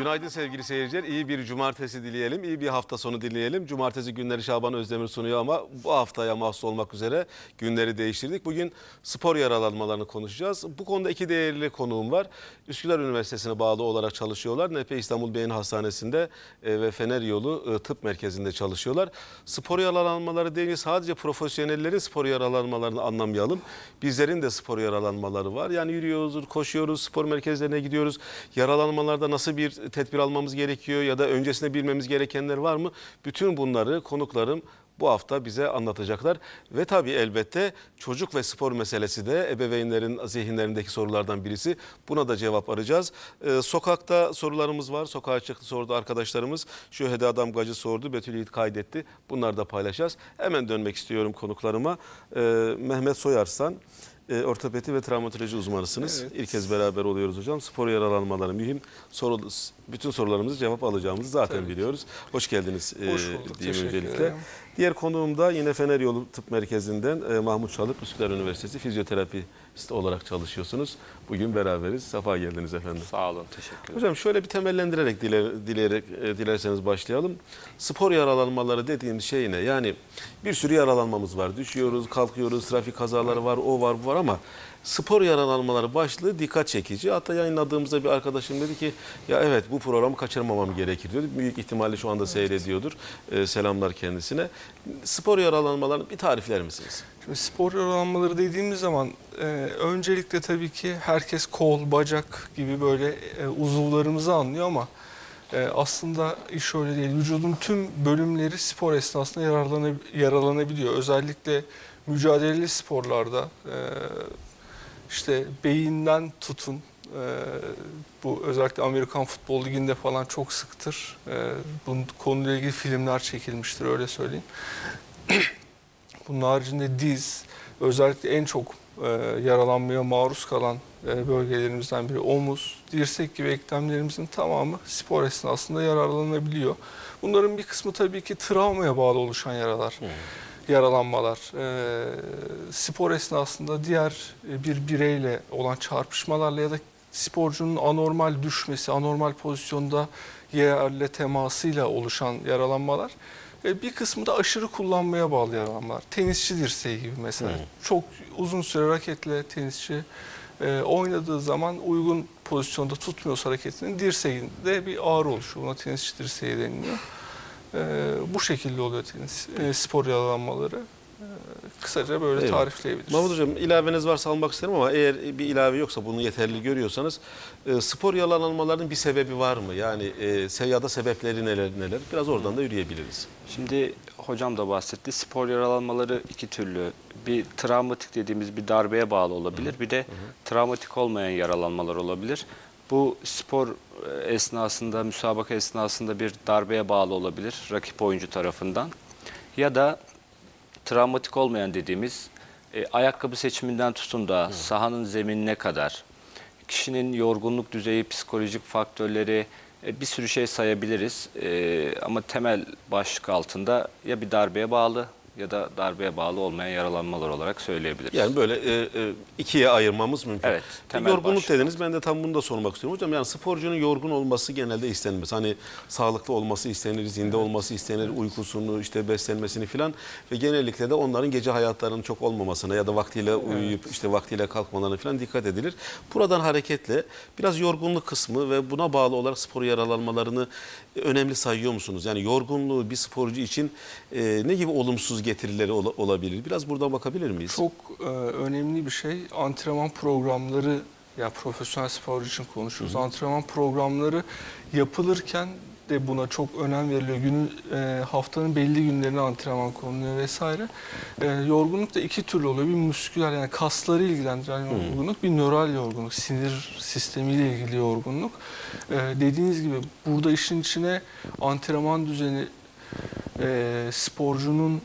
Günaydın sevgili seyirciler. İyi bir cumartesi dileyelim. iyi bir hafta sonu dileyelim. Cumartesi günleri Şaban Özdemir sunuyor ama bu haftaya mahsus olmak üzere günleri değiştirdik. Bugün spor yaralanmalarını konuşacağız. Bu konuda iki değerli konuğum var. Üsküdar Üniversitesi'ne bağlı olarak çalışıyorlar. Nepe İstanbul Beyin Hastanesi'nde e, ve Fener Yolu e, Tıp Merkezi'nde çalışıyorlar. Spor yaralanmaları deyince sadece profesyonellerin spor yaralanmalarını anlamayalım. Bizlerin de spor yaralanmaları var. Yani yürüyoruz, koşuyoruz, spor merkezlerine gidiyoruz. Yaralanmalarda nasıl bir tedbir almamız gerekiyor ya da öncesinde bilmemiz gerekenler var mı? Bütün bunları konuklarım bu hafta bize anlatacaklar. Ve tabii elbette çocuk ve spor meselesi de ebeveynlerin zihinlerindeki sorulardan birisi. Buna da cevap arayacağız. Ee, sokakta sorularımız var. Sokağa çıktı sordu arkadaşlarımız. Şu Hede Adam Gacı sordu. Betül Yiğit kaydetti. Bunları da paylaşacağız. Hemen dönmek istiyorum konuklarıma. Ee, Mehmet Soyarslan. E, ortopedi ve travmatoloji uzmanısınız. Evet. İlk kez beraber oluyoruz hocam. Spor yaralanmaları mühim. Soru, bütün sorularımızı cevap alacağımızı zaten Tabii biliyoruz. Hoş geldiniz e, Hoş bulduk, diyeyim teşekkür öncelikle. ederim. Diğer konuğum da yine Fener Yolu Tıp Merkezi'nden e, Mahmut Çalık, Üsküdar Üniversitesi fizyoterapist olarak çalışıyorsunuz. Bugün beraberiz. Safa geldiniz efendim. Sağ olun, teşekkür ederim. Hocam şöyle bir temellendirerek dile, dileyerek, e, dilerseniz başlayalım. Spor yaralanmaları dediğimiz şey ne? Yani bir sürü yaralanmamız var. Düşüyoruz, kalkıyoruz, trafik kazaları var, o var, bu var ama spor yaralanmaları başlığı dikkat çekici. Hatta yayınladığımızda bir arkadaşım dedi ki ya evet bu programı kaçırmamam gerekir diyordu. Büyük ihtimalle şu anda seyrediyordur. E, selamlar kendisine. Spor yaralanmalarını bir tarifler misiniz? Şimdi spor yaralanmaları dediğimiz zaman e, öncelikle tabii ki herkes kol, bacak gibi böyle e, uzuvlarımızı anlıyor ama e, aslında iş öyle değil. Vücudun tüm bölümleri spor esnasında yararlana, yaralanabiliyor. Özellikle mücadeleli sporlarda e, işte beyinden tutun e, bu özellikle Amerikan Futbol Ligi'nde falan çok sıktır. E, bunun konuyla ilgili filmler çekilmiştir öyle söyleyeyim. Bunun haricinde diz özellikle en çok e, yaralanmaya maruz kalan e, bölgelerimizden biri omuz, dirsek gibi eklemlerimizin tamamı spor esnasında yararlanabiliyor. Bunların bir kısmı tabii ki travmaya bağlı oluşan yaralar, yaralanmalar. E, spor esnasında diğer e, bir bireyle olan çarpışmalarla ya da sporcunun anormal düşmesi, anormal pozisyonda yerle temasıyla oluşan yaralanmalar. E, bir kısmı da aşırı kullanmaya bağlı yaralanmalar. Tenisçi dirseği gibi mesela. Çok uzun süre raketle tenisçi e, oynadığı zaman uygun pozisyonda tutmuyorsa hareketinin dirseğinde bir ağrı oluşuyor. Buna tenisçi dirseği deniliyor. E, bu şekilde oluyor tenis e, spor yaralanmaları. E, kısaca böyle Eyvallah. tarifleyebiliriz. Mahmut Hocam ilaveniz varsa almak isterim ama eğer bir ilave yoksa bunu yeterli görüyorsanız e, spor yaralanmalarının bir sebebi var mı? Yani e, ya da sebepleri neler neler? Biraz oradan da yürüyebiliriz. Şimdi hocam da bahsetti. Spor yaralanmaları iki türlü. Bir travmatik dediğimiz bir darbeye bağlı olabilir. Bir de travmatik olmayan yaralanmalar olabilir. Bu spor e, esnasında, müsabaka esnasında bir darbeye bağlı olabilir rakip oyuncu tarafından. Ya da travmatik olmayan dediğimiz e, ayakkabı seçiminden tutun da sahanın zeminine kadar kişinin yorgunluk düzeyi, psikolojik faktörleri e, bir sürü şey sayabiliriz. E, ama temel başlık altında ya bir darbeye bağlı ya da darbeye bağlı olmayan yaralanmalar olarak söyleyebiliriz. Yani böyle e, e, ikiye ayırmamız mümkün. Evet, temel yorgunluk başlık. dediniz. Ben de tam bunu da sormak istiyorum. Hocam yani sporcunun yorgun olması genelde istenmez. Hani sağlıklı olması istenir, zinde olması istenir, uykusunu, işte beslenmesini filan ve genellikle de onların gece hayatlarının çok olmamasına ya da vaktiyle uyuyup işte vaktiyle kalkmalarına filan dikkat edilir. Buradan hareketle biraz yorgunluk kısmı ve buna bağlı olarak spor yaralanmalarını önemli sayıyor musunuz? Yani yorgunluğu bir sporcu için e, ne gibi olumsuz getirileri ola- olabilir? Biraz buradan bakabilir miyiz? Çok e, önemli bir şey antrenman programları ya profesyonel sporcu için konuşuyoruz. Antrenman programları yapılırken de buna çok önem veriliyor. Günün e, haftanın belli günlerine antrenman konuluyor vesaire. E, yorgunluk da iki türlü oluyor. Bir musküler yani kasları ilgilendiren yorgunluk, bir nöral yorgunluk, sinir sistemiyle ilgili yorgunluk. E, dediğiniz gibi burada işin içine antrenman düzeni e, sporcunun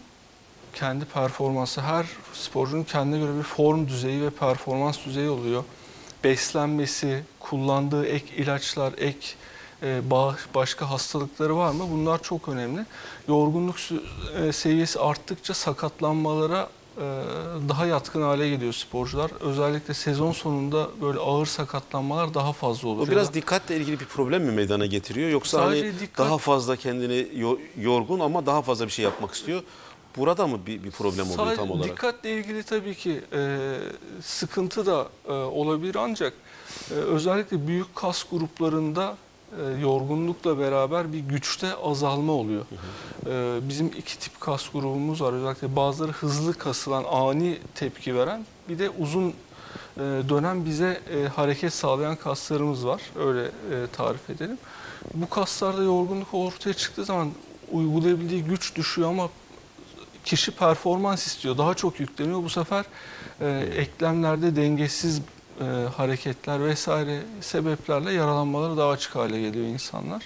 kendi performansı, her sporcunun kendine göre bir form düzeyi ve performans düzeyi oluyor. Beslenmesi, kullandığı ek ilaçlar, ek e, ba- başka hastalıkları var mı? Bunlar çok önemli. Yorgunluk e, seviyesi arttıkça sakatlanmalara e, daha yatkın hale geliyor sporcular. Özellikle sezon sonunda böyle ağır sakatlanmalar daha fazla oluyor. O biraz dikkatle ilgili bir problem mi meydana getiriyor yoksa Sadece hani dikkat- daha fazla kendini yo- yorgun ama daha fazla bir şey yapmak istiyor. Burada mı bir, bir problem oluyor Sadece tam olarak? Dikkatle ilgili tabii ki e, sıkıntı da e, olabilir ancak e, özellikle büyük kas gruplarında e, yorgunlukla beraber bir güçte azalma oluyor. E, bizim iki tip kas grubumuz var. Özellikle bazıları hızlı kasılan, ani tepki veren bir de uzun e, dönem bize e, hareket sağlayan kaslarımız var. Öyle e, tarif edelim. Bu kaslarda yorgunluk ortaya çıktığı zaman uygulayabildiği güç düşüyor ama kişi performans istiyor. Daha çok yükleniyor. Bu sefer e, eklemlerde dengesiz e, hareketler vesaire sebeplerle yaralanmaları daha açık hale geliyor insanlar.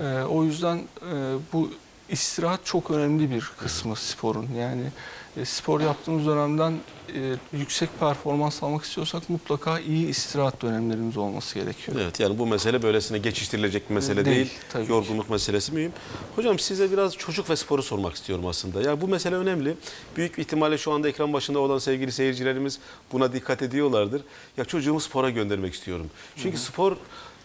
E, o yüzden e, bu istirahat çok önemli bir kısmı sporun. Yani e, spor yaptığımız dönemden e, yüksek performans almak istiyorsak mutlaka iyi istirahat dönemlerimiz olması gerekiyor. Evet yani bu mesele böylesine geçiştirilecek bir mesele Değil, değil. tabii ki. Yorgunluk meselesi mühim. Hocam size biraz çocuk ve sporu sormak istiyorum aslında. Yani bu mesele önemli. Büyük ihtimalle şu anda ekran başında olan sevgili seyircilerimiz buna dikkat ediyorlardır. Ya çocuğumu spora göndermek istiyorum. Çünkü spor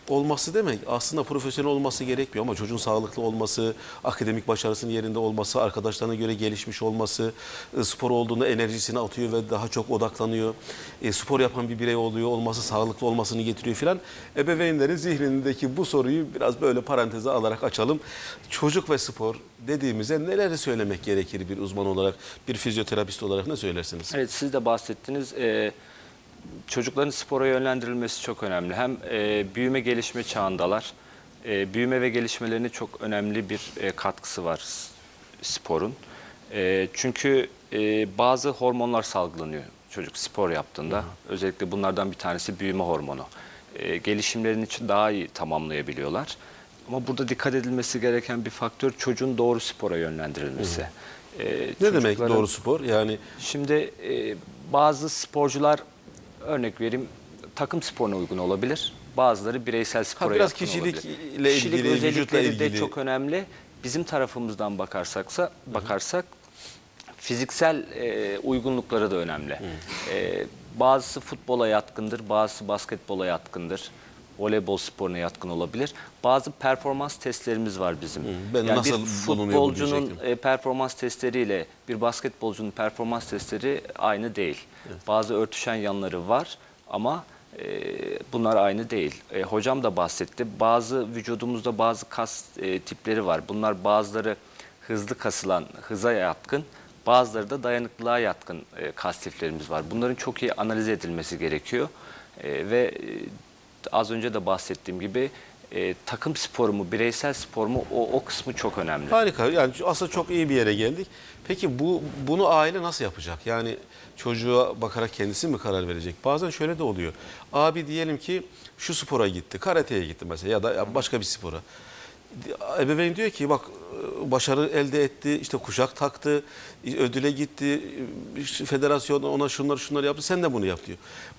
olması demek aslında profesyonel olması gerekmiyor ama çocuğun sağlıklı olması, akademik başarısının yerinde olması, arkadaşlarına göre gelişmiş olması, e, spor olduğunda enerjisini atıyor ve daha çok odaklanıyor. E, spor yapan bir birey oluyor olması, sağlıklı olmasını getiriyor filan. Ebeveynlerin zihnindeki bu soruyu biraz böyle paranteze alarak açalım. Çocuk ve spor dediğimize neleri söylemek gerekir bir uzman olarak, bir fizyoterapist olarak ne söylersiniz? Evet siz de bahsettiniz. Ee, çocukların spora yönlendirilmesi çok önemli. Hem e, büyüme gelişme çağındalar. E, büyüme ve gelişmelerine çok önemli bir e, katkısı var sporun. E, çünkü e, bazı hormonlar salgılanıyor çocuk spor yaptığında. Özellikle bunlardan bir tanesi büyüme hormonu. E, gelişimlerini daha iyi tamamlayabiliyorlar. Ama burada dikkat edilmesi gereken bir faktör çocuğun doğru spora yönlendirilmesi. E, Ne demek doğru spor? Yani Şimdi e, bazı sporcular örnek vereyim takım sporuna uygun olabilir. Bazıları bireysel spora biraz yatkın kişilikle olabilir. ilgili, vücutla özellikleri ilgili. de çok önemli. Bizim tarafımızdan bakarsaksa bakarsak fiziksel e, uygunlukları da önemli. E, bazısı futbola yatkındır, bazısı basketbola yatkındır. Voleybol sporuna yatkın olabilir. Bazı performans testlerimiz var bizim. ben yani nasıl bir futbolcunun e, performans testleriyle bir basketbolcunun performans testleri aynı değil. Bazı örtüşen yanları var ama e, bunlar aynı değil. E, hocam da bahsetti. Bazı vücudumuzda bazı kas e, tipleri var. Bunlar bazıları hızlı kasılan, hıza yatkın, bazıları da dayanıklılığa yatkın e, kas tiplerimiz var. Bunların çok iyi analiz edilmesi gerekiyor. E, ve e, az önce de bahsettiğim gibi e, takım sporu mu, bireysel spor mu o, o kısmı çok önemli. Harika. Yani aslında çok iyi bir yere geldik. Peki bu bunu aile nasıl yapacak? Yani çocuğa bakarak kendisi mi karar verecek? Bazen şöyle de oluyor. Abi diyelim ki şu spora gitti, karateye gitti mesela ya da başka bir spora. Ebeveyn diyor ki bak başarı elde etti, işte kuşak taktı, ödüle gitti, federasyon ona şunları şunları yaptı, sen de bunu yap diyor.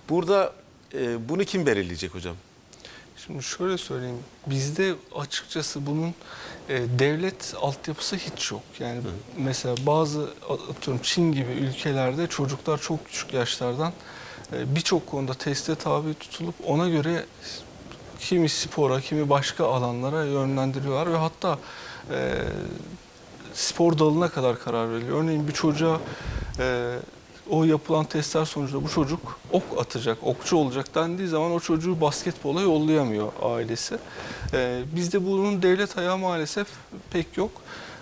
Burada e, bunu kim belirleyecek hocam? Şimdi şöyle söyleyeyim. Bizde açıkçası bunun e, devlet altyapısı hiç yok. Yani mesela bazı atıyorum Çin gibi ülkelerde çocuklar çok küçük yaşlardan e, birçok konuda teste tabi tutulup ona göre kimi spora, kimi başka alanlara yönlendiriyorlar ve hatta e, spor dalına kadar karar veriliyor. Örneğin bir çocuğa e, o yapılan testler sonucunda bu çocuk ok atacak, okçu olacak dendiği zaman o çocuğu basketbola yollayamıyor ailesi. E, bizde bunun devlet ayağı maalesef pek yok.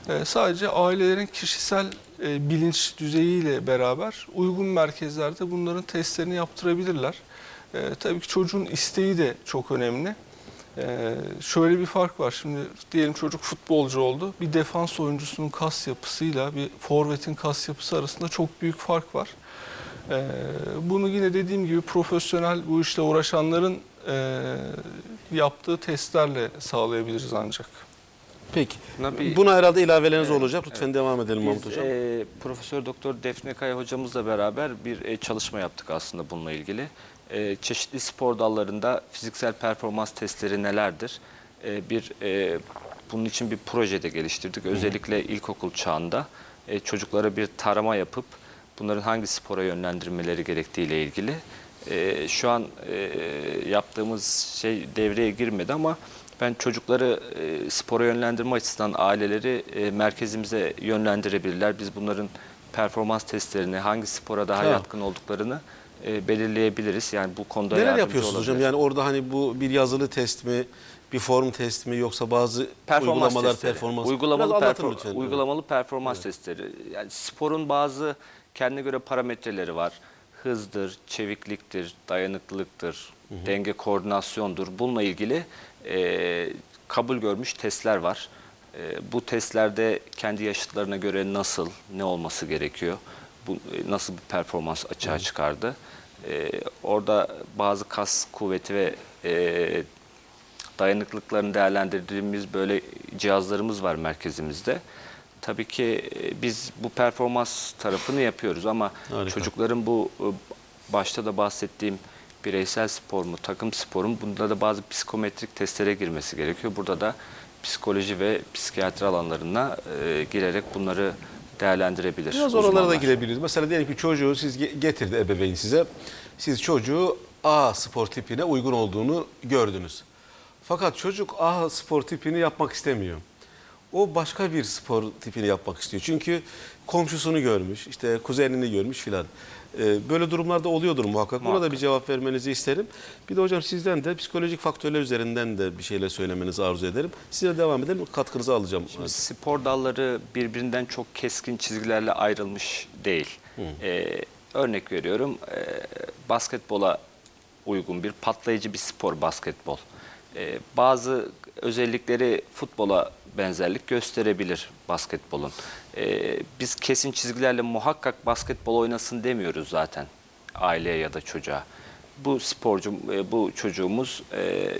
E, sadece ailelerin kişisel e, bilinç düzeyiyle beraber uygun merkezlerde bunların testlerini yaptırabilirler. E, tabii ki çocuğun isteği de çok önemli. Ee, şöyle bir fark var. Şimdi diyelim çocuk futbolcu oldu. Bir defans oyuncusunun kas yapısıyla bir forvetin kas yapısı arasında çok büyük fark var. Ee, bunu yine dediğim gibi profesyonel bu işle uğraşanların e, yaptığı testlerle sağlayabiliriz ancak. Peki. Buna bir- Buna herhalde ilaveleriniz Evet, olacak. Lütfen devam edelim Mahmut Biz Hocam. e, Profesör Doktor Defne Kaya hocamızla beraber bir e, çalışma yaptık aslında bununla ilgili. E, çeşitli spor dallarında fiziksel performans testleri nelerdir? E, bir e, bunun için bir proje de geliştirdik. Özellikle ilkokul çağında e, çocuklara bir tarama yapıp bunların hangi spora yönlendirmeleri gerektiği ile ilgili. E, şu an e, yaptığımız şey devreye girmedi ama ben çocukları e, spora yönlendirme açısından aileleri e, merkezimize yönlendirebilirler. Biz bunların performans testlerini, hangi spora daha Ha. yatkın olduklarını e, belirleyebiliriz. Yani bu konuda Neler yapıyorsunuz hocam? olabiliriz. Yani orada hani bu bir yazılı test mi, bir form test mi yoksa bazı performans uygulamalar testleri. performans Uygulamalı, perfor- lütfen. uygulamalı performans testleri. Yani sporun bazı kendine göre parametreleri var. Hızdır, çevikliktir, dayanıklılıktır, denge koordinasyondur. Bununla ilgili e, kabul görmüş testler var. E, bu testlerde kendi yaşıtlarına göre nasıl, ne olması gerekiyor, bu e, nasıl bir performans açığa çıkardı. E, orada bazı kas kuvveti ve e, dayanıklılıklarını değerlendirdiğimiz böyle cihazlarımız var merkezimizde. Tabii ki e, biz bu performans tarafını yapıyoruz ama Harika. çocukların bu e, başta da bahsettiğim bireysel spor mu, takım spor mu bunda da bazı psikometrik testlere girmesi gerekiyor. Burada da psikoloji ve psikiyatri alanlarına e, girerek bunları değerlendirebilir. Biraz oralara da uzmanlar. girebiliriz. Mesela diyelim ki çocuğu siz ge- getirdi ebeveyn size. Siz çocuğu A spor tipine uygun olduğunu gördünüz. Fakat çocuk A spor tipini yapmak istemiyor. O başka bir spor tipini yapmak istiyor. Çünkü komşusunu görmüş, işte kuzenini görmüş filan. Ee, Böyle durumlarda oluyordur muhakkak. Buna da Muhakkak. bir cevap vermenizi isterim. Bir de hocam sizden de psikolojik faktörler üzerinden de bir şeyler söylemenizi arzu ederim. Size devam edelim. Katkınızı alacağım. Spor dalları birbirinden çok keskin çizgilerle ayrılmış değil. Ee, örnek veriyorum, ee, basketbola uygun bir patlayıcı bir spor basketbol. Ee, bazı özellikleri futbola benzerlik gösterebilir basketbolun. Ee, biz kesin çizgilerle muhakkak basketbol oynasın demiyoruz zaten aileye ya da çocuğa. Bu sporcu, e, bu çocuğumuz e,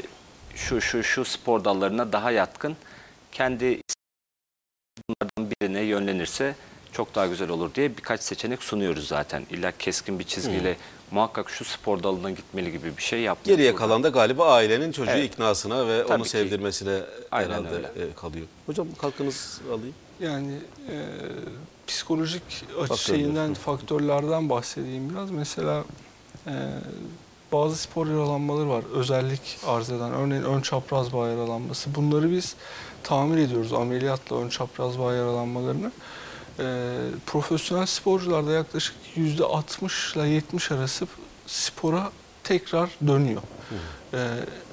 şu şu şu spor dallarına daha yatkın. Kendi bunlardan birine yönlenirse çok daha güzel olur diye birkaç seçenek sunuyoruz zaten. İlla keskin bir çizgiyle muhakkak şu spor dalına gitmeli gibi bir şey yapmıyoruz. Geriye burada. kalan da galiba ailenin çocuğu Evet. iknasına ve Tabii onu ki. sevdirmesine Aynen herhalde öyle. e, kalıyor. Hocam kalkınız alayım. Yani e, psikolojik Faktörler. şeyinden, faktörlerden bahsedeyim biraz. Mesela e, bazı spor yaralanmaları var. Özellik arz eden. Örneğin ön çapraz bağ yaralanması. Bunları biz tamir ediyoruz ameliyatla ön çapraz bağ yaralanmalarını. E, profesyonel sporcularda yaklaşık %60 ile 70 arası spora tekrar dönüyor. Ee,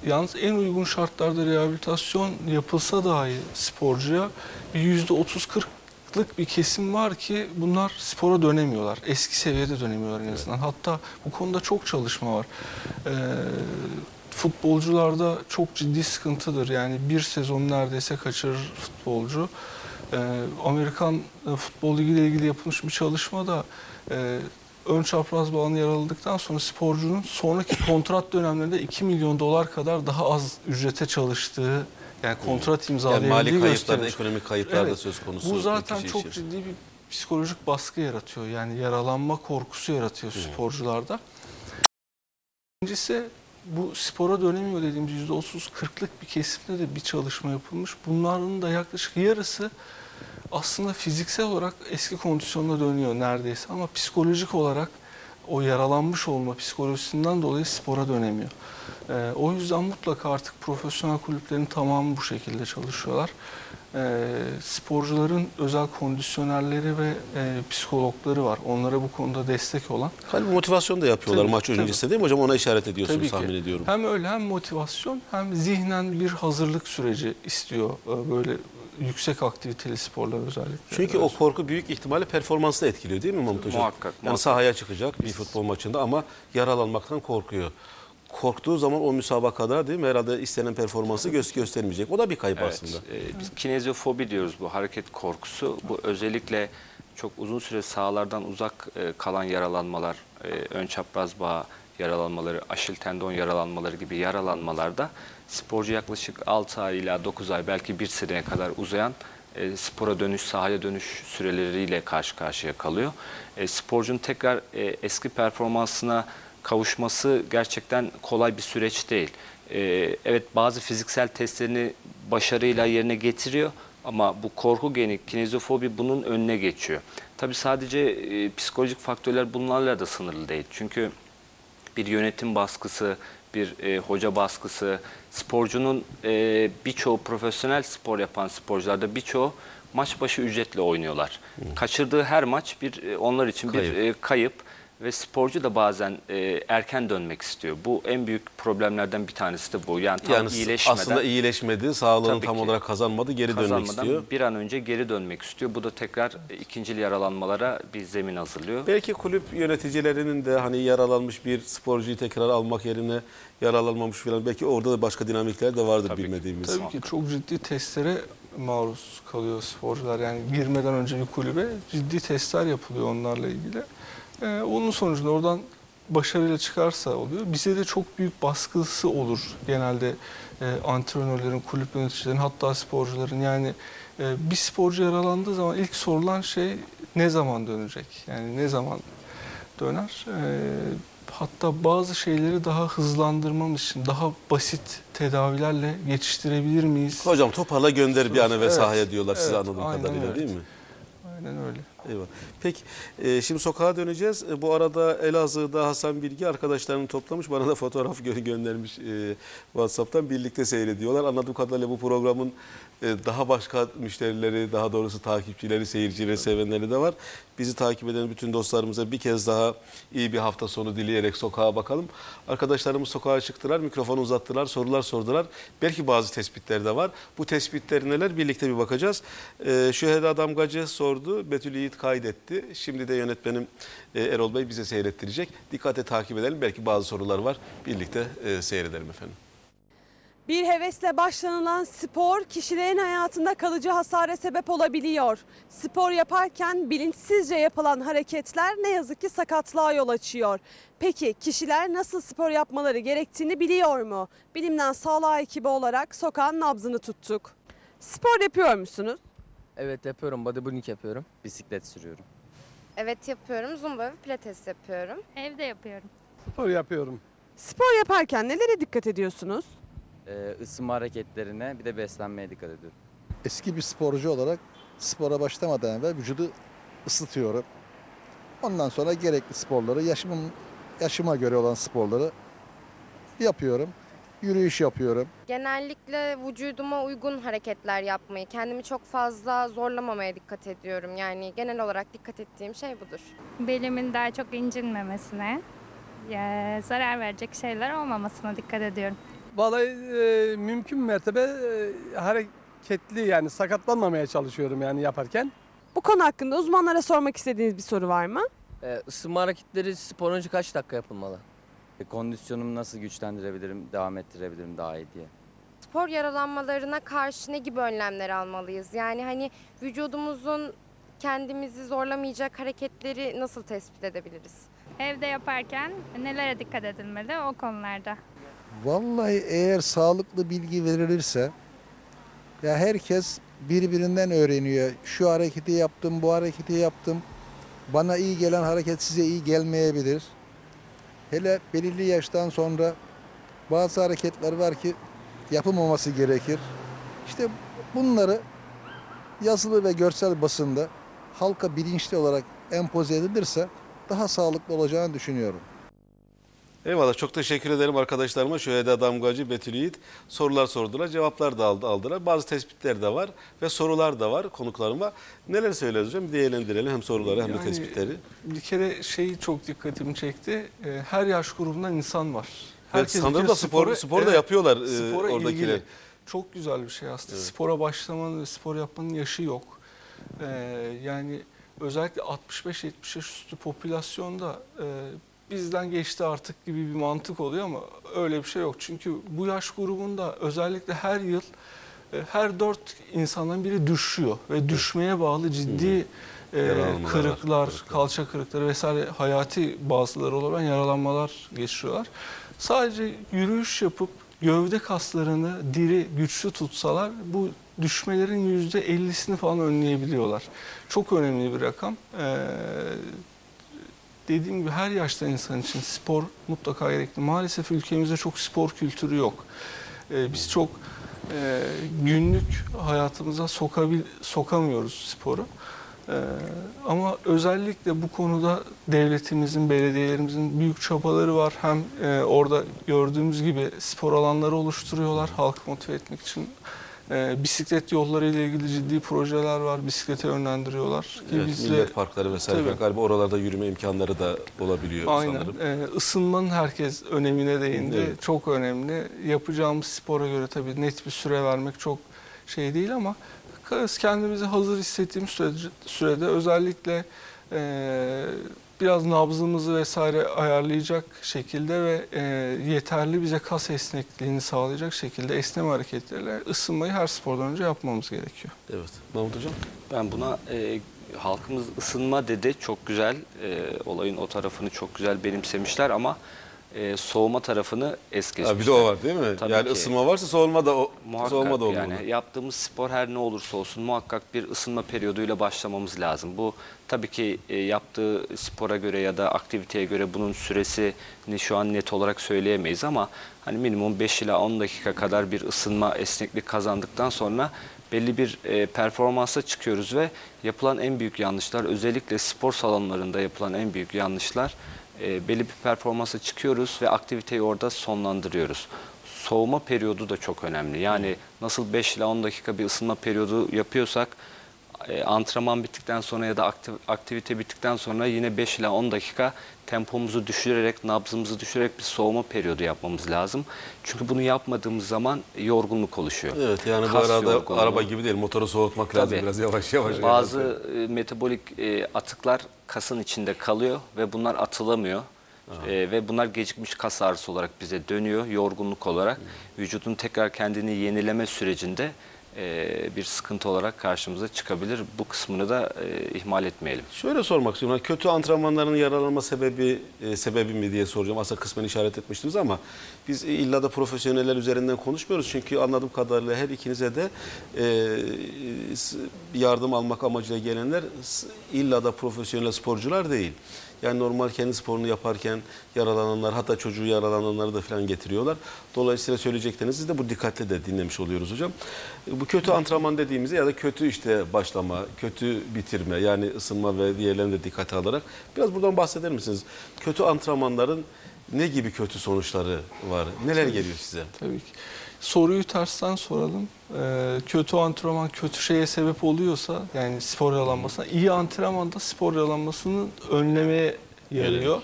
yalnız en uygun şartlarda rehabilitasyon yapılsa dahi sporcuya bir yüzde 30-40'lık bir kesim var ki bunlar spora dönemiyorlar. Eski seviyede dönemiyorlar en azından. Hatta bu konuda çok çalışma var. Ee, futbolcularda çok ciddi sıkıntıdır. Yani bir sezon neredeyse kaçırır futbolcu. Ee, Amerikan e, Futbol Ligi ile ilgili yapılmış bir çalışmada e, ön çapraz bağını yaraladıktan sonra sporcunun sonraki kontrat dönemlerinde 2 milyon dolar kadar daha az ücrete çalıştığı yani kontrat Yani imzalayabildiği mali kayıplarda, ekonomik kayıplar da Evet. söz konusu. Bu zaten çok içerisinde. ciddi bir psikolojik baskı yaratıyor. Yani yaralanma korkusu yaratıyor sporcularda. İkincisi bu spora dönemiyor dediğimiz %30-40'lık bir kesimde de bir çalışma yapılmış. Bunların da yaklaşık yarısı aslında fiziksel olarak eski kondisyonuna dönüyor neredeyse ama psikolojik olarak o yaralanmış olma psikolojisinden dolayı spora dönemiyor. Ee, o yüzden mutlaka artık profesyonel kulüplerin tamamı bu şekilde çalışıyorlar. Ee, sporcuların özel kondisyonerleri ve e, psikologları var. Onlara bu konuda destek olan. Galiba motivasyon da yapıyorlar Tabii, maç tabii. öncesinde değil mi hocam? Ona işaret ediyorsunuz Tabii ki. tahmin ediyorum. Hem öyle hem motivasyon hem zihnen bir hazırlık süreci istiyor e, böyle yüksek aktiviteli sporlar özellikle. Çünkü o korku büyük ihtimalle performansı etkiliyor değil mi Mahmut Hocam? Muhakkak, Yani muhakkak. sahaya çıkacak bir futbol maçında ama yaralanmaktan korkuyor. Korktuğu zaman o müsabakada değil mi herhalde istenen performansı göz göstermeyecek. O da bir kayıp Evet, aslında. e, biz kineziofobi diyoruz bu hareket korkusu. Bu özellikle çok uzun süre sahalardan uzak e, kalan yaralanmalar, e, ön çapraz bağ yaralanmaları, aşil tendon yaralanmaları gibi yaralanmalarda sporcu yaklaşık 6 ay ila 9 ay belki 1 seneye kadar uzayan e, spora dönüş, sahaya dönüş süreleriyle karşı karşıya kalıyor. E, sporcunun tekrar e, eski performansına kavuşması gerçekten kolay bir süreç değil. Ee, evet bazı fiziksel testlerini başarıyla yerine getiriyor Ama bu korku geni, kinezofobi bunun önüne geçiyor. Tabii sadece e, psikolojik faktörler bunlarla da sınırlı değil. Çünkü bir yönetim baskısı, bir e, hoca baskısı, sporcunun e, birçoğu profesyonel spor yapan sporcularda birçoğu maç başı ücretle oynuyorlar. Kaçırdığı her maç bir e, onlar için Kayıp. bir e, kayıp ve sporcu da bazen e, erken dönmek istiyor. Bu en büyük problemlerden bir tanesi de bu. Yani tam Yani iyileşmeden aslında iyileşmedi, sağlığını tam ki. olarak kazanmadı, geri dönmek istiyor. bir an önce geri dönmek istiyor. Bu da tekrar e, ikincil yaralanmalara bir zemin hazırlıyor. Belki kulüp yöneticilerinin de hani yaralanmış bir sporcuyu tekrar almak yerine yaralanmamış falan belki orada da başka dinamikler de vardır Tabii ki. bilmediğimiz. Tabii ki çok ciddi testlere maruz kalıyor sporcular. Yani girmeden önce bir kulübe ciddi testler yapılıyor onlarla ilgili. Ee, onun sonucunda oradan başarıyla çıkarsa oluyor. Bize de çok büyük baskısı olur genelde e, antrenörlerin, kulüp yöneticilerin hatta sporcuların. Yani e, bir sporcu yaralandığı zaman ilk sorulan şey ne zaman dönecek? Yani ne zaman döner? E, hatta bazı şeyleri daha hızlandırmamız için daha basit tedavilerle geçiştirebilir miyiz? Hocam toparla gönder bir an evvel Evet, sahaya diyorlar size evet, anladığım aynen kadarıyla evet. değil mi? Aynen öyle. Eyvallah. Peki e, şimdi sokağa döneceğiz. E, bu arada Elazığ'da Hasan Bilgi arkadaşlarını toplamış. Bana da fotoğraf gö- göndermiş e, WhatsApp'tan. Birlikte seyrediyorlar. Anladığım kadarıyla bu programın e, daha başka müşterileri, daha doğrusu takipçileri, seyircileri, sevenleri de var. Bizi takip eden bütün dostlarımıza bir kez daha iyi bir hafta sonu dileyerek sokağa bakalım. Arkadaşlarımız sokağa çıktılar, mikrofonu uzattılar, sorular sordular. Belki bazı tespitler de var. Bu tespitler neler birlikte bir bakacağız. Ee, Şüheda Damgacı sordu, Betül Yiğit kaydetti. Şimdi de yönetmenim e, Erol Bey bize seyrettirecek. Dikkate takip edelim. Belki bazı sorular var. Birlikte e, seyredelim efendim. Bir hevesle başlanılan spor kişilerin hayatında kalıcı hasara sebep olabiliyor. Spor yaparken bilinçsizce yapılan hareketler ne yazık ki sakatlığa yol açıyor. Peki kişiler nasıl spor yapmaları gerektiğini biliyor mu? Bilimden sağlığa ekibi olarak sokağın nabzını tuttuk. Spor yapıyor musunuz? Evet yapıyorum. Bodybuilding yapıyorum. Bisiklet sürüyorum. Evet yapıyorum. Zumba ve pilates yapıyorum. Evde yapıyorum. Spor yapıyorum. Spor yaparken nelere dikkat ediyorsunuz? Ee, ısınma hareketlerine bir de beslenmeye dikkat ediyorum. Eski bir sporcu olarak spora başlamadan evvel vücudu ısıtıyorum. Ondan sonra gerekli sporları, yaşımın yaşıma göre olan sporları yapıyorum. Yürüyüş yapıyorum. Genellikle vücuduma uygun hareketler yapmayı, kendimi çok fazla zorlamamaya dikkat ediyorum. Yani genel olarak dikkat ettiğim şey budur. Belimin daha çok incinmemesine, ya, zarar verecek şeyler olmamasına dikkat ediyorum. Vallahi e, mümkün mertebe e, hareketli yani sakatlanmamaya çalışıyorum yani yaparken. Bu konu hakkında uzmanlara sormak istediğiniz bir soru var mı? Ee, ısınma hareketleri spor önce kaç dakika yapılmalı? E, kondisyonumu nasıl güçlendirebilirim, devam ettirebilirim daha iyi diye. Spor yaralanmalarına karşı ne gibi önlemler almalıyız? Yani hani vücudumuzun kendimizi zorlamayacak hareketleri nasıl tespit edebiliriz? Evde yaparken nelere dikkat edilmeli o konularda? Vallahi eğer sağlıklı bilgi verilirse ya herkes birbirinden öğreniyor. Şu hareketi yaptım, bu hareketi yaptım. Bana iyi gelen hareket size iyi gelmeyebilir. Hele belirli yaştan sonra bazı hareketler var ki yapılmaması gerekir. İşte bunları yazılı ve görsel basında halka bilinçli olarak empoze edilirse daha sağlıklı olacağını düşünüyorum. Eyvallah çok teşekkür ederim arkadaşlarıma. Şüheda Damgacı, Betül Yiğit sorular sordular, cevaplar da aldı, aldılar. Bazı tespitler de var ve sorular da var konuklarıma. Neler söyleriz hocam? Bir değerlendirelim hem soruları hem de Yani- tespitleri. Bir kere şey çok dikkatimi çekti. E, her yaş grubundan insan var. Evet, Herkes sanırım bir da spor, spora- spor da evet, yapıyorlar e, spora oradakiler. ilgili. Çok güzel bir şey aslında. Spora başlamanın ve spor yapmanın yaşı yok. Ee, yani özellikle 65-70 yaş üstü popülasyonda e, bizden geçti artık gibi bir mantık oluyor ama öyle bir şey yok. Çünkü bu yaş grubunda özellikle her yıl e, her dört insandan biri düşüyor ve düşmeye bağlı ciddi e, kırıklar. kalça kırıkları vesaire hayati bazıları olan yaralanmalar geçiriyorlar. Sadece yürüyüş yapıp gövde kaslarını diri, güçlü tutsalar bu düşmelerin yüzde 50'sini falan önleyebiliyorlar. Çok önemli bir rakam. Ee, dediğim gibi her yaşta insan için spor mutlaka gerekli. Maalesef ülkemizde çok spor kültürü yok. Ee, biz çok e, günlük hayatımıza sokabil, sokamıyoruz sporu. E, ama özellikle bu konuda devletimizin, belediyelerimizin büyük çabaları var. Hem e, orada gördüğümüz gibi spor alanları oluşturuyorlar halkı motive etmek için. E, bisiklet yolları ile ilgili ciddi projeler var. Bisiklete yönlendiriyorlar. Ki Evet, biz de- millet parkları vesaire Tabii. galiba oralarda yürüme imkanları da olabiliyor Aynen. sanırım. Ee, ısınmanın herkes önemine değindi. Evet. Çok önemli. Yapacağımız spora göre tabii net bir süre vermek çok şey değil ama kendimizi hazır hissettiğimiz sürece, sürede özellikle e, biraz nabzımızı vesaire ayarlayacak şekilde ve e, yeterli bize kas esnekliğini sağlayacak şekilde esneme hareketleriyle ısınmayı her spordan önce yapmamız gerekiyor. Evet. Mahmut Hocam? Ben buna e, halkımız ısınma dedi çok güzel e, olayın o tarafını çok güzel benimsemişler ama e, soğuma tarafını es geçmişler. Ha, bir de o var değil mi? Tabii yani ki. ısınma varsa soğuma da o, Muhakkak soğuma da olmalı. yani yaptığımız spor her ne olursa olsun muhakkak bir ısınma periyoduyla başlamamız lazım. Bu tabii ki e, yaptığı spora göre ya da aktiviteye göre bunun süresini şu an net olarak söyleyemeyiz ama hani minimum 5 ila 10 dakika kadar bir ısınma esneklik kazandıktan sonra belli bir e, performansa çıkıyoruz ve yapılan en büyük yanlışlar özellikle spor salonlarında yapılan en büyük yanlışlar e, belli bir performansa çıkıyoruz ve aktiviteyi orada sonlandırıyoruz. Soğuma periyodu da çok önemli. Yani nasıl 5 ila 10 dakika bir ısınma periyodu yapıyorsak e, antrenman bittikten sonra ya da aktiv- aktivite bittikten sonra yine 5 ila 10 dakika tempomuzu düşürerek, nabzımızı düşürerek bir soğuma periyodu yapmamız lazım. Çünkü bunu yapmadığımız zaman yorgunluk oluşuyor. Evet yani bu Kas arada yorgunluğu. araba gibi değil motoru soğutmak lazım Tabii. biraz yavaş yavaş. Bazı e, metabolik e, atıklar kasın içinde kalıyor ve bunlar atılamıyor. E, ve bunlar gecikmiş kas ağrısı olarak bize dönüyor, yorgunluk olarak. Vücudun tekrar kendini yenileme sürecinde bir sıkıntı olarak karşımıza çıkabilir. Bu kısmını da e, ihmal etmeyelim. Şöyle sormak istiyorum. Kötü antrenmanların yaralanma sebebi e, sebebi mi diye soracağım. Aslında kısmen işaret etmiştiniz ama biz illa da profesyoneller üzerinden konuşmuyoruz. Çünkü anladığım kadarıyla her ikinize de e, yardım almak amacıyla gelenler illa da profesyonel sporcular değil. Yani normal kendi sporunu yaparken yaralananlar hatta çocuğu yaralananları da falan getiriyorlar. Dolayısıyla söyleyeceklerinizi de bu dikkatle de dinlemiş oluyoruz hocam. Bu kötü antrenman dediğimizde ya da kötü işte başlama, kötü bitirme yani ısınma ve diğerlerini de dikkate alarak biraz buradan bahseder misiniz? Kötü antrenmanların ne gibi kötü sonuçları var? Neler geliyor size? Tabii ki. Soruyu tersten soralım. Ee, kötü antrenman kötü şeye sebep oluyorsa yani spor yaralanmasına iyi antrenman da spor yaralanmasını önlemeye yarıyor.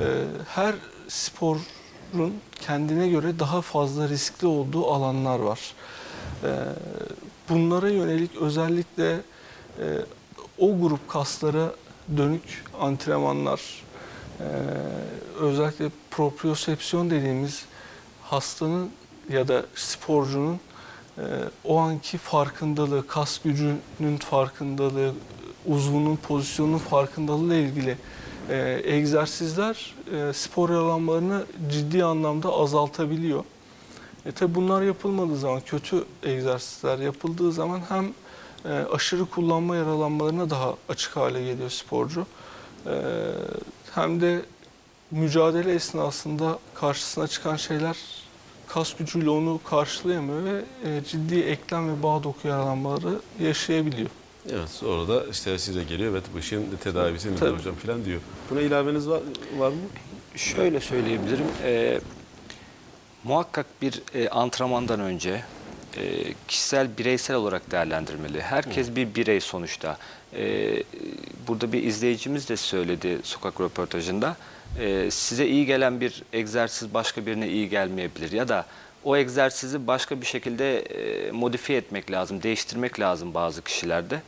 Ee, her sporun kendine göre daha fazla riskli olduğu alanlar var. Ee, bunlara yönelik özellikle e, o grup kaslara dönük antrenmanlar, e, özellikle propriosepsiyon dediğimiz hastanın ya da sporcunun e, o anki farkındalığı, kas gücünün farkındalığı, uzvunun pozisyonunun farkındalığı ile ilgili e, egzersizler e, spor yaralanmalarını ciddi anlamda azaltabiliyor. E tabi bunlar yapılmadığı zaman, kötü egzersizler yapıldığı zaman hem e, aşırı kullanma yaralanmalarına daha açık hale geliyor sporcu. E, hem de mücadele esnasında karşısına çıkan şeyler kas gücüyle onu karşılayamıyor ve e, ciddi eklem ve bağ doku yaralanmaları yaşayabiliyor. Evet sonra da işte size geliyor evet bu işin tedavisi Tabii. hocam falan diyor. Buna ilaveniz var, var mı? Şöyle söyleyebilirim. e, muhakkak bir e, antrenmandan önce e, kişisel, bireysel olarak değerlendirmeli. Herkes bir birey sonuçta. E, burada bir izleyicimiz de söyledi sokak röportajında. E, size iyi gelen bir egzersiz başka birine iyi gelmeyebilir. Ya da o egzersizi başka bir şekilde e, modifiye etmek lazım, değiştirmek lazım bazı kişilerde.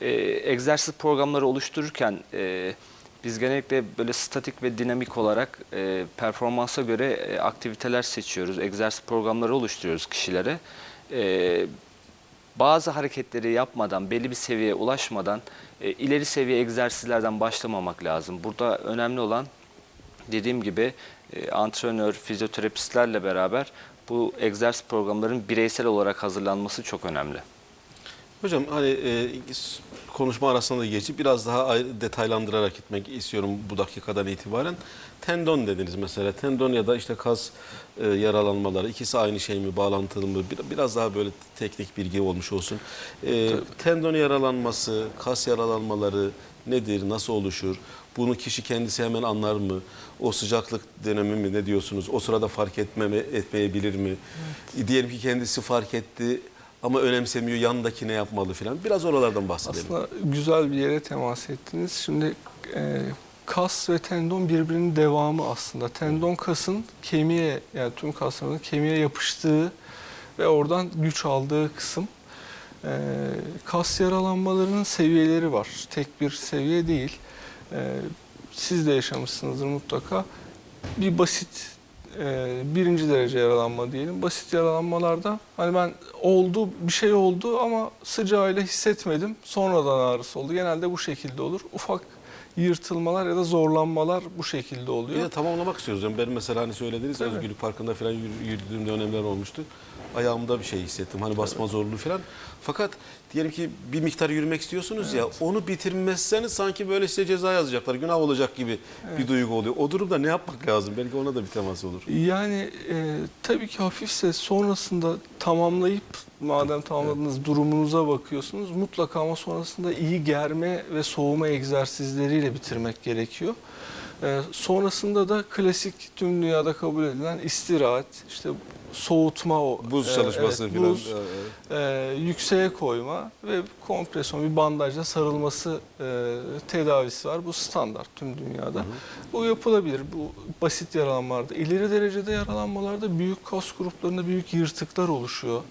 E, egzersiz programları oluştururken... E, biz genellikle böyle statik ve dinamik olarak e, performansa göre aktiviteler seçiyoruz. Egzersiz programları oluşturuyoruz kişilere. Bazı hareketleri yapmadan, belli bir seviyeye ulaşmadan ileri seviye egzersizlerden başlamamak lazım. Burada önemli olan dediğim gibi e, antrenör, fizyoterapistlerle beraber bu egzersiz programların bireysel olarak hazırlanması çok önemli. Hocam hani e, konuşma arasında da geçip biraz daha detaylandırarak gitmek istiyorum bu dakikadan itibaren. Tendon dediniz mesela. Tendon ya da işte kas e, yaralanmaları ikisi aynı şey mi, bağlantılı mı? Bir- Biraz daha böyle teknik bilgi olmuş olsun. E, tendon yaralanması, kas yaralanmaları nedir, nasıl oluşur? Bunu kişi kendisi hemen anlar mı? O sıcaklık dönemi mi ne diyorsunuz? O sırada fark etmeme, etmeyebilir mi? Diyelim ki kendisi fark etti ama önemsemiyor yanındaki ne yapmalı filan. Biraz oralardan bahsedelim. Aslında güzel bir yere temas ettiniz. Şimdi e, kas ve tendon birbirinin devamı aslında. Tendon kasın kemiğe yani tüm kasların kemiğe yapıştığı ve oradan güç aldığı kısım. E, kas yaralanmalarının seviyeleri var. Tek bir seviye değil. E, siz de yaşamışsınızdır mutlaka. Bir basit e, birinci derece yaralanma diyelim. Basit yaralanmalarda hani ben oldu bir şey oldu ama sıcağıyla hissetmedim. Sonradan ağrısı oldu. Genelde bu şekilde olur. Ufak yırtılmalar ya da zorlanmalar bu şekilde Bir oluyor. de tamamlamak istiyoruz. Yani ben mesela hani söylediğiniz. Özgürlük Parkı'nda falan yürü- yürüdüğüm dönemler olmuştu. Ayağımda bir şey hissettim. Hani basma zorluğu falan. Fakat diyelim ki bir miktar yürümek istiyorsunuz ya onu bitirmezseniz sanki böyle size ceza yazacaklar. Günah olacak gibi bir duygu oluyor. O durumda ne yapmak lazım? Belki ona da bir temas olur. Yani e, tabii ki hafifse sonrasında tamamlayıp madem tamamladınız durumunuza bakıyorsunuz mutlaka ama sonrasında iyi germe ve soğuma egzersizleriyle bitirmek gerekiyor. E, sonrasında da klasik tüm dünyada kabul edilen istirahat, işte soğutma o Buz e, çalışması evet, falan. buz, e, yükseğe koyma ve kompresyon bir bandajla sarılması e, tedavisi var. Bu standart tüm dünyada. Bu yapılabilir. Bu basit yaralanmalarda. İleri derecede yaralanmalarda büyük kas gruplarında büyük yırtıklar oluşuyor.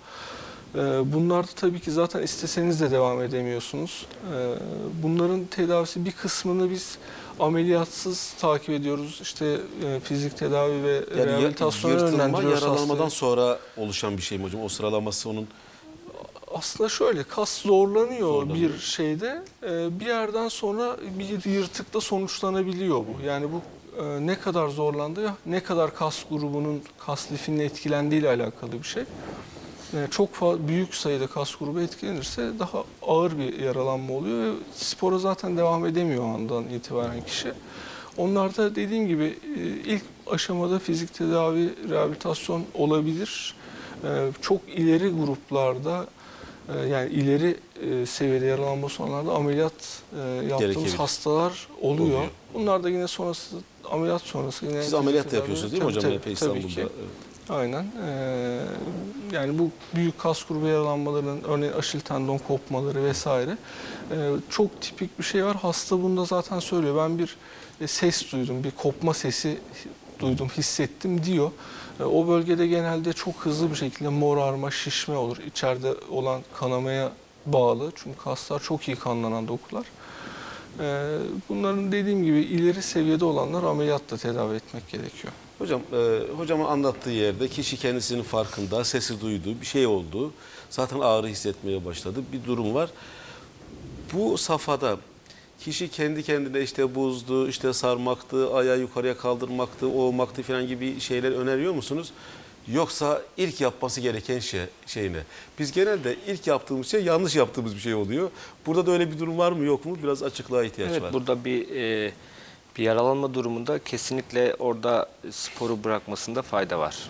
E, bunlarda tabii ki zaten isteseniz de devam edemiyorsunuz. E, bunların tedavisi bir kısmını biz ameliyatsız takip ediyoruz. İşte e, fizik tedavi ve Yani ya- rehabilitasyona yırtılma yaralanmadan hastayı. sonra oluşan bir şey mi hocam? O sıralaması onun Aslında şöyle kas zorlanıyor, Zorlanıyor. bir şeyde e, bir yerden sonra bir yırtıkla sonuçlanabiliyor bu. Yani bu e, ne kadar zorlandı, ne kadar kas grubunun kas lifinin etkilendiği ile alakalı bir şey. E, Çok büyük sayıda kas grubu etkilenirse daha ağır bir yaralanma oluyor ve spora zaten devam edemiyor andan itibaren kişi. Onlarda dediğim gibi e, ilk aşamada fizik tedavi, rehabilitasyon olabilir. E, Çok ileri gruplarda e, yani ileri e, seviyede yaralanması olanlarda ameliyat yaptığımız hastalar oluyor. Oluyor. Bunlar da yine sonrası ameliyat sonrası yine siz ameliyat da yapıyorsunuz değil mi Tabii, hocam? tabii, tabii İstanbul'da. ki. Aynen. Ee, yani bu büyük kas grubu yaralanmalarının örneğin aşil tendon kopmaları vesaire ee, çok tipik bir şey var. Hasta bunda zaten söylüyor. Ben bir e, ses duydum, bir kopma sesi duydum, hissettim diyor. Ee, o bölgede genelde çok hızlı bir şekilde morarma, şişme olur. İçeride olan kanamaya bağlı. Çünkü kaslar çok iyi kanlanan dokular. Ee, bunların dediğim gibi ileri seviyede olanlar ameliyatla tedavi etmek gerekiyor. Hocam, e, hocamın anlattığı yerde kişi kendisinin farkında, sesi duydu, bir şey oldu. Zaten ağrı hissetmeye başladı. Bir durum var. Bu safhada kişi kendi kendine işte buzdu, işte sarmaktı, ayağı yukarıya kaldırmaktı, oğmaktı falan gibi şeyler öneriyor musunuz? Yoksa ilk yapması gereken şey, şey ne? Biz genelde ilk yaptığımız şey yanlış yaptığımız bir şey oluyor. Burada da öyle bir durum var mı yok mu? Biraz açıklığa ihtiyaç Evet var. burada bir e, bir yaralanma durumunda kesinlikle orada sporu bırakmasında fayda var.